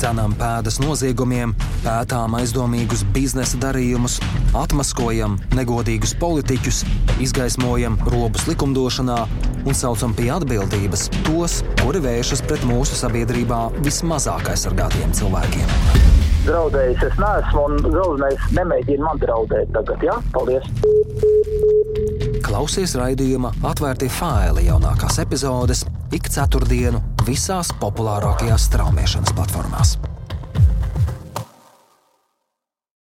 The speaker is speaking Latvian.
cenām pēdas noziegumiem, pētām aizdomīgus biznesa darījumus, atmaskojam negodīgus politiķus, izgaismojam robus likumdošanā un saucam pie atbildības tos, kuri vēršas pret mūsu sabiedrībā vismazāk aizsargātiem cilvēkiem. Draudējis es neesmu, un galvenais nemēģina man draudēt tagad, jā? Ja? Paldies! Klausies raidījuma atvērtie faili jaunākās epizodes ik ceturtdienu visās populārākajās straumēšanas platformās.